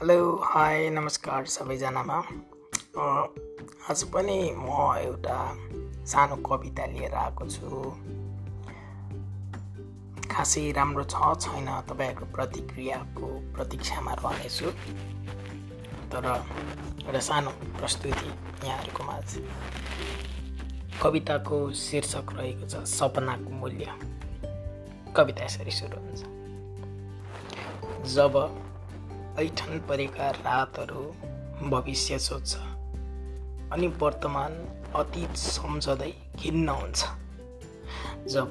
High नमस्कार सबैजनामा। आज पनि म एउटा सानो कविता लिएर आएको छु। खासै राम्रो छ छैन तपाईँहरूको प्रतिक्रियाको प्रतीक्षामा रहनेछु। तर एउटा सानो प्रस्तुति यहाँहरूको माझ। कविताको शीर्षक रहेको छ सपनाको मूल्य। कविता यसरी सुरु हुन्छ। जब ऐठन परेका रातहरू भविष्य सोध्छ अनि वर्तमान अतीत सम्झँदै खिन्न हुन्छ। जब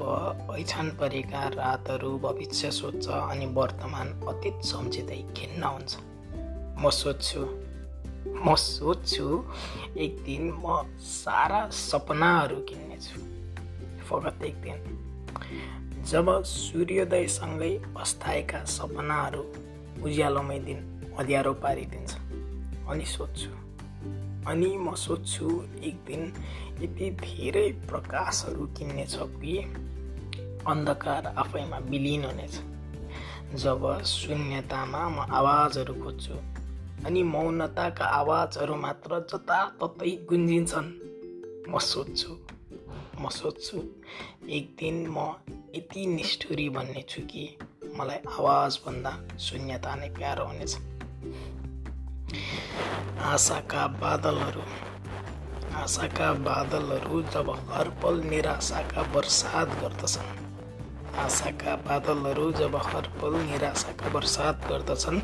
ऐठन परेका रातहरू भविष्य सोध्छ अनि वर्तमान अतीत सम्झिँदै खिन्न हुन्छ म सोध्छु म सोध्छु एक दिन म सारा सपनाहरू किन्नेछु। फगत एक दिन जब सूर्योदयसँगै अस्ताएका सपनाहरू उज्यालोमै दिन अँध्यारो पारिदिन्छ। अनि सोध्छु अनि म सोध्छु एक दिन यति धेरै प्रकाशहरू किन्नेछ कि अन्धकार आफैमा विलिन हुनेछ। जब शून्यतामा म आवाजहरू खोज्छु अनि मौनताका आवाजहरू मात्र जताततै गुन्जिन्छन् म सोध्छु म सोध्छु एक दिन म यति निष्ठुरी बन्नेछु कि मलाई आवाजभन्दा शून्यता नै प्यारो हुनेछ। आशाका बादलहरू आशाका बादलहरू जब हरपल निराशाका वर्षात गर्दछन्। आशाका बादलहरू जब हरपल निराशाका वर्षात गर्दछन्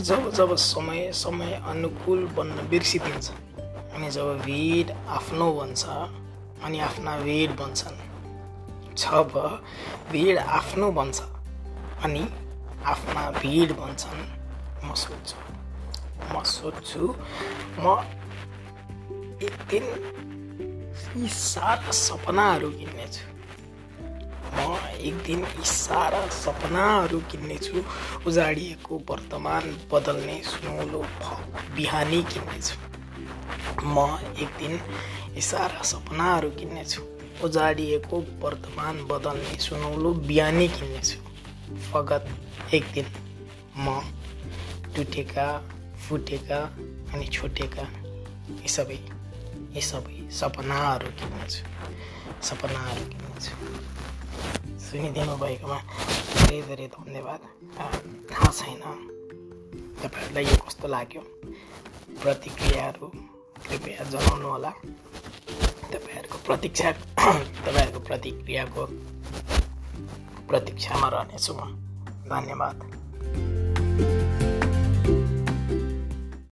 जब जब समय समय अनुकूल बन्न बिर्सिदिन्छ अनि जब भिड आफ्नो बन्छ अनि आफ्ना भिड बन्छन्। जब भिड आफ्नो बन्छ अनि आफ्ना भिड भन्छन् म सोध्छु। म सोध्छु म एक दिन यी सारा सपनाहरू किन्नेछु। म एक दिन यी सारा सपनाहरू किन्नेछु उजाडिएको वर्तमान बदल्ने सुनौलो बिहानी किन्नेछु। म एक दिन यी सारा सपनाहरू किन्नेछु उजाडिएको वर्तमान बदल्ने सुनौलो बिहानी किन्नेछु। फगत एक दिन म टुटेका फुटेका अनि छुटेका यी सबै यी सबै सपनाहरू किन्नेछु सपनाहरू किन्नेछु सुनिदिनु भएकोमा धेरै धेरै धन्यवाद। थाहा छैन तपाईँहरूलाई यो कस्तो लाग्यो। प्रतिक्रियाहरू कृपया जनाउनु होला। तपाईँहरूको प्रतीक्षा तपाईँहरूको प्रतिक्रियाको प्रतीक्षामा रहनेछु म धन्यवाद।